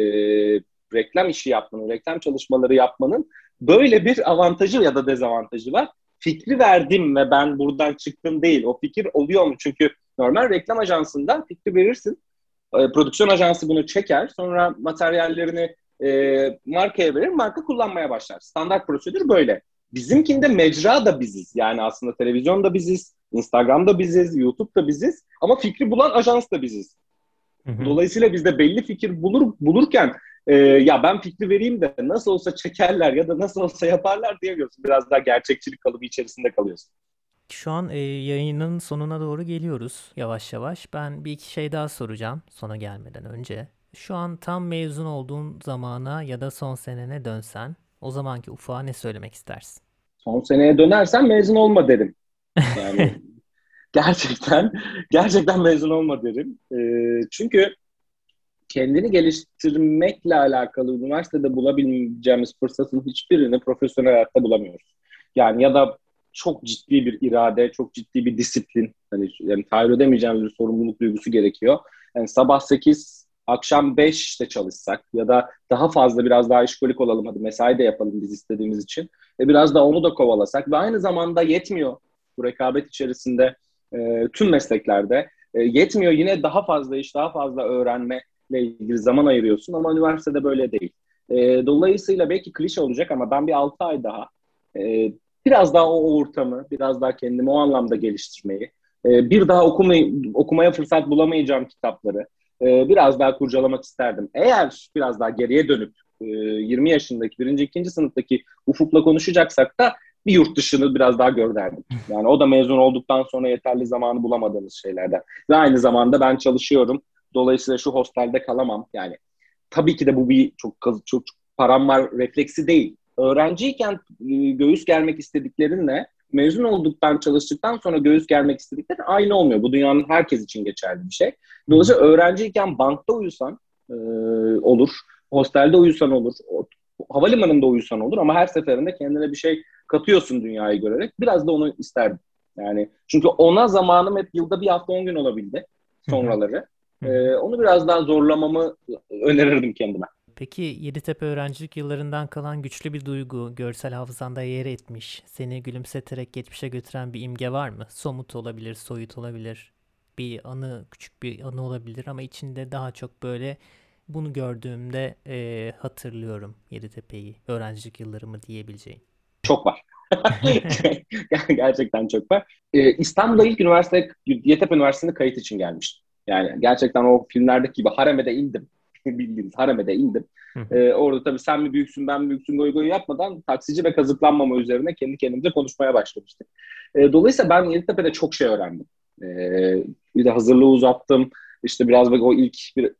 reklam işi yapmanın, reklam çalışmaları yapmanın böyle bir avantajı ya da dezavantajı var. Fikri verdim ve ben buradan çıktım değil. O fikir oluyor mu? Çünkü normal reklam ajansında fikri verirsin. E, prodüksiyon ajansı bunu çeker. Sonra materyallerini e, markaya verir, marka kullanmaya başlar. Standart prosedür böyle. Bizimkinde mecra da biziz. Yani aslında televizyonda biziz, Instagram'da biziz, YouTube'da biziz ama fikri bulan ajans da biziz. Hı hı. Dolayısıyla bizde belli fikir bulur bulurken e, ya ben fikri vereyim de nasıl olsa çekerler ya da nasıl olsa yaparlar diyemiyorsun. Biraz daha gerçekçilik kalıbı içerisinde kalıyorsun. Şu an e, yayının sonuna doğru geliyoruz yavaş yavaş. Ben bir iki şey daha soracağım sona gelmeden önce. Şu an tam mezun olduğun zamana ya da son senene dönsen o zamanki ufağa ne söylemek istersin? Son seneye dönersen mezun olma derim. Yani gerçekten gerçekten mezun olma derim. E, çünkü kendini geliştirmekle alakalı üniversitede bulabileceğimiz fırsatın hiçbirini profesyonel hayatta bulamıyoruz. Yani ya da çok ciddi bir irade, çok ciddi bir disiplin, hani yani tahayyül edemeyeceğimiz bir sorumluluk duygusu gerekiyor. Yani sabah 8 akşam 5'te çalışsak ya da daha fazla biraz daha işkolik olalım hadi mesai de yapalım biz istediğimiz için. E, biraz da onu da kovalasak ve aynı zamanda yetmiyor bu rekabet içerisinde e, tüm mesleklerde e, yetmiyor yine daha fazla iş daha fazla öğrenme ile ilgili zaman ayırıyorsun ama üniversitede böyle değil. E, dolayısıyla belki klişe olacak ama ben bir 6 ay daha e, biraz daha o ortamı, biraz daha kendimi o anlamda geliştirmeyi, e, bir daha okumayı, okumaya fırsat bulamayacağım kitapları e, biraz daha kurcalamak isterdim. Eğer biraz daha geriye dönüp e, 20 yaşındaki, birinci, ikinci sınıftaki Ufuk'la konuşacaksak da bir yurt dışını biraz daha gör derdim. Yani o da mezun olduktan sonra yeterli zamanı bulamadığımız şeylerden. Ve aynı zamanda ben çalışıyorum. Dolayısıyla şu hostelde kalamam. Yani tabii ki de bu bir çok çok, çok param var refleksi değil. Öğrenciyken e, göğüs germek istediklerinle mezun olduktan çalıştıktan sonra göğüs germek istediklerin aynı olmuyor. Bu dünyanın herkes için geçerli bir şey. Dolayısıyla öğrenciyken bankta uyusan e, olur, hostelde uyusan olur, havalimanında uyusan olur ama her seferinde kendine bir şey katıyorsun dünyayı görerek. Biraz da onu isterdim. Yani çünkü ona zamanım hep yılda bir hafta on gün olabildi sonraları. Ee, onu biraz daha zorlamamı önerirdim kendime. Peki Yeditepe öğrencilik yıllarından kalan güçlü bir duygu görsel hafızanda yer etmiş, seni gülümseterek geçmişe götüren bir imge var mı? Somut olabilir, soyut olabilir, bir anı, küçük bir anı olabilir ama içinde daha çok böyle bunu gördüğümde e, hatırlıyorum Yeditepe'yi, öğrencilik yıllarımı diyebileceğin. Çok var. gerçekten çok var. Ee, İstanbul'da ilk üniversite, Yeditepe Üniversitesi'nde kayıt için gelmiştim. Yani gerçekten o filmlerdeki gibi haremede indim. bildiğiniz haremede indim. Ee, orada tabii sen mi büyüksün ben mi büyüksün goy goy yapmadan taksici ve kazıklanmama üzerine kendi kendimize konuşmaya başlamıştık. Ee, dolayısıyla ben Yeditepe'de çok şey öğrendim. Ee, bir de hazırlığı uzattım. İşte biraz o ilk bir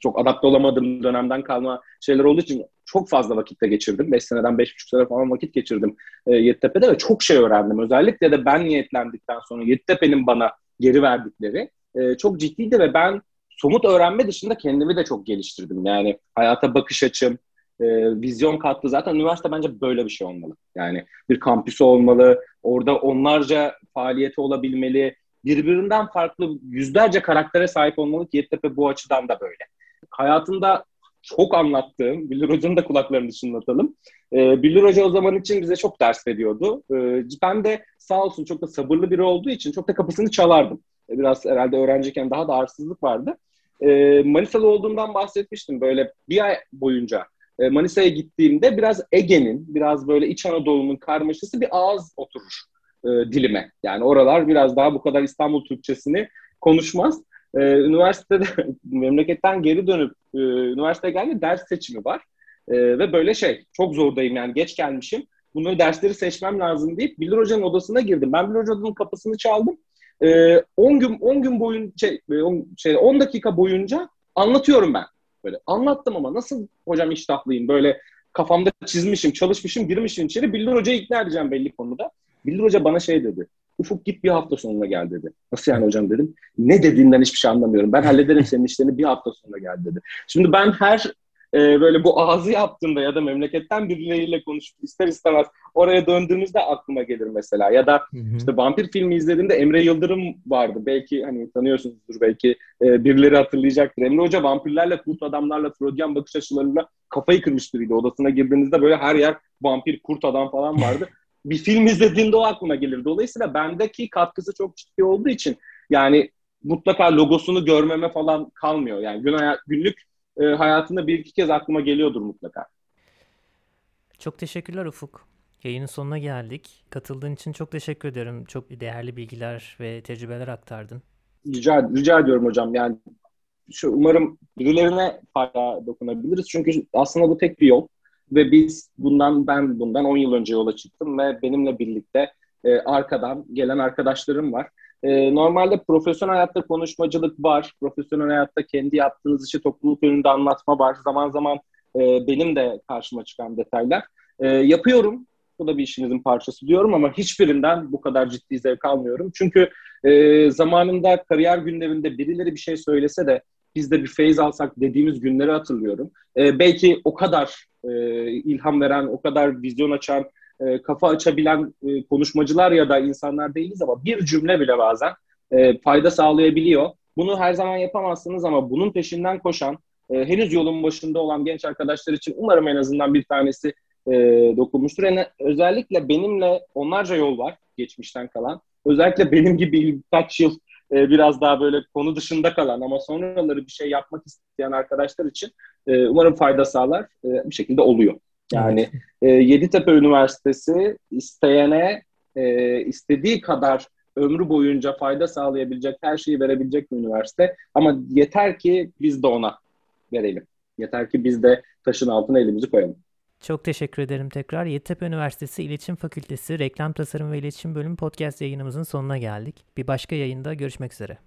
çok adapte olamadığım dönemden kalma şeyler olduğu için çok fazla vakitte geçirdim. 5 seneden 5,5 sene falan vakit geçirdim e, Yeditepe'de ve çok şey öğrendim. Özellikle de ben niyetlendikten sonra Yeditepe'nin bana geri verdikleri e, çok ciddiydi ve ben somut öğrenme dışında kendimi de çok geliştirdim. Yani hayata bakış açım, e, vizyon kattı. Zaten üniversite bence böyle bir şey olmalı. Yani bir kampüsü olmalı, orada onlarca faaliyeti olabilmeli, birbirinden farklı yüzlerce karaktere sahip olmalı ki Yeditepe bu açıdan da böyle. Hayatımda çok anlattığım, Billur Hoca'nın da kulaklarını çınlatalım. E, Billur Hoca o zaman için bize çok ders veriyordu. E, ben de sağ olsun çok da sabırlı biri olduğu için çok da kapısını çalardım. E, biraz herhalde öğrenciyken daha da arsızlık vardı. E, Manisalı olduğumdan bahsetmiştim. Böyle bir ay boyunca e, Manisa'ya gittiğimde biraz Ege'nin, biraz böyle İç Anadolu'nun karmaşası bir ağız oturur e, dilime. Yani oralar biraz daha bu kadar İstanbul Türkçesini konuşmaz. E, üniversitede memleketten geri dönüp e, üniversiteye geldi ders seçimi var. E, ve böyle şey çok zordayım yani geç gelmişim. Bunları dersleri seçmem lazım deyip Bilir Hoca'nın odasına girdim. Ben Bilir Hoca'nın kapısını çaldım. E, 10 gün 10 gün boyunca şey, 10, şey 10 dakika boyunca anlatıyorum ben. Böyle anlattım ama nasıl hocam iştahlıyım böyle kafamda çizmişim, çalışmışım, girmişim içeri. Bildir Hoca'yı ikna edeceğim belli konuda. Bildir Hoca bana şey dedi. Ufuk git bir hafta sonuna gel dedi. Nasıl yani hocam dedim. Ne dediğinden hiçbir şey anlamıyorum. Ben hallederim senin işlerini bir hafta sonra gel dedi. Şimdi ben her e, böyle bu ağzı yaptığında ya da memleketten birileriyle konuşup ister istemez oraya döndüğümüzde aklıma gelir mesela. Ya da hı hı. işte vampir filmi izlediğimde Emre Yıldırım vardı. Belki hani tanıyorsunuzdur belki e, birileri hatırlayacaktır. Emre Hoca vampirlerle, kurt adamlarla, Freudian bakış açılarıyla kafayı kırmış biriydi. Odasına girdiğinizde böyle her yer vampir, kurt adam falan vardı. bir film izlediğinde o aklıma gelir. Dolayısıyla bendeki katkısı çok ciddi olduğu için yani mutlaka logosunu görmeme falan kalmıyor. Yani gün günlük e, hayatında bir iki kez aklıma geliyordur mutlaka. Çok teşekkürler Ufuk. Yayının sonuna geldik. Katıldığın için çok teşekkür ederim. Çok değerli bilgiler ve tecrübeler aktardın. Rica, rica ediyorum hocam. Yani şu umarım birilerine fayda dokunabiliriz. Çünkü aslında bu tek bir yol ve biz bundan ben bundan 10 yıl önce yola çıktım ve benimle birlikte e, arkadan gelen arkadaşlarım var. E, normalde profesyonel hayatta konuşmacılık var. Profesyonel hayatta kendi yaptığınız işi topluluk önünde anlatma var. Zaman zaman e, benim de karşıma çıkan detaylar. E, yapıyorum. Bu da bir işinizin parçası diyorum ama hiçbirinden bu kadar ciddi zevk almıyorum. Çünkü e, zamanında kariyer günlerinde birileri bir şey söylese de biz de bir feyiz alsak dediğimiz günleri hatırlıyorum. E, belki o kadar e, ilham veren, o kadar vizyon açan, e, kafa açabilen e, konuşmacılar ya da insanlar değiliz ama bir cümle bile bazen e, fayda sağlayabiliyor. Bunu her zaman yapamazsınız ama bunun peşinden koşan, e, henüz yolun başında olan genç arkadaşlar için umarım en azından bir tanesi e, dokunmuştur. Yani özellikle benimle onlarca yol var geçmişten kalan. Özellikle benim gibi birkaç yıl e, biraz daha böyle konu dışında kalan ama sonraları bir şey yapmak isteyen arkadaşlar için e, umarım fayda sağlar. E, bir şekilde oluyor. Yani e, Yeditepe Üniversitesi isteyene e, istediği kadar ömrü boyunca fayda sağlayabilecek her şeyi verebilecek bir üniversite. Ama yeter ki biz de ona verelim. Yeter ki biz de taşın altına elimizi koyalım. Çok teşekkür ederim tekrar. Yeditepe Üniversitesi İletişim Fakültesi Reklam Tasarım ve İletişim Bölümü podcast yayınımızın sonuna geldik. Bir başka yayında görüşmek üzere.